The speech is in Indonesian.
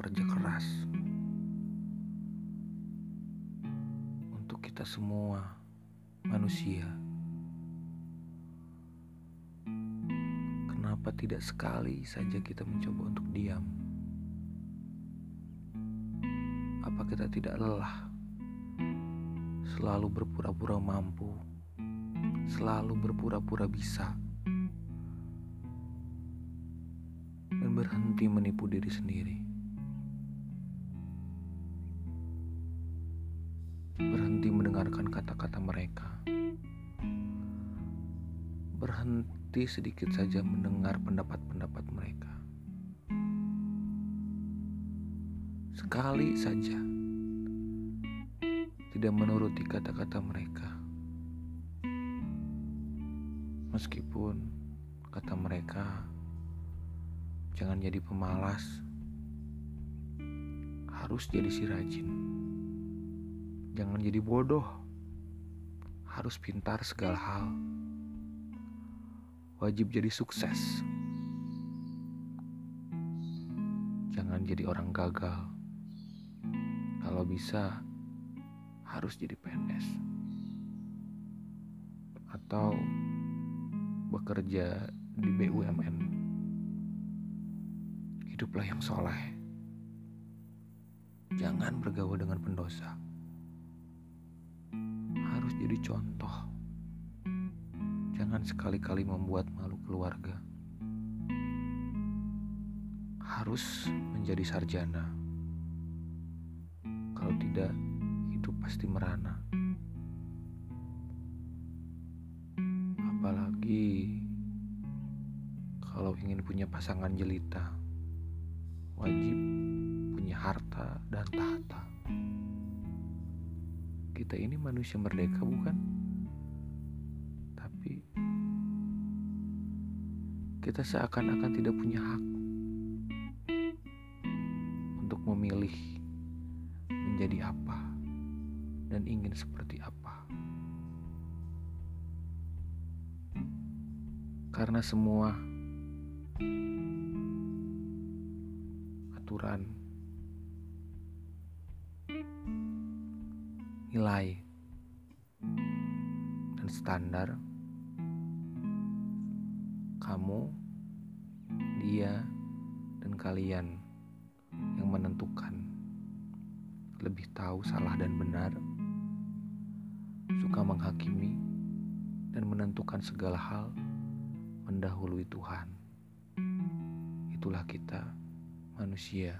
kerja keras untuk kita semua manusia. Kenapa tidak sekali saja kita mencoba untuk diam? Apa kita tidak lelah? Selalu berpura-pura mampu, selalu berpura-pura bisa. Berhenti menipu diri sendiri. Berhenti mendengarkan kata-kata mereka. Berhenti sedikit saja mendengar pendapat-pendapat mereka. Sekali saja tidak menuruti kata-kata mereka. Meskipun kata mereka Jangan jadi pemalas. Harus jadi si rajin. Jangan jadi bodoh. Harus pintar segala hal. Wajib jadi sukses. Jangan jadi orang gagal. Kalau bisa, harus jadi PNS. Atau bekerja di BUMN hiduplah yang soleh. Jangan bergaul dengan pendosa. Harus jadi contoh. Jangan sekali-kali membuat malu keluarga. Harus menjadi sarjana. Kalau tidak, hidup pasti merana. Apalagi kalau ingin punya pasangan jelita wajib punya harta dan tahta. Kita ini manusia merdeka bukan? Tapi kita seakan-akan tidak punya hak untuk memilih menjadi apa dan ingin seperti apa. Karena semua aturan, nilai, dan standar. Kamu, dia, dan kalian yang menentukan. Lebih tahu salah dan benar, suka menghakimi dan menentukan segala hal. Mendahului Tuhan. Itulah kita manusia.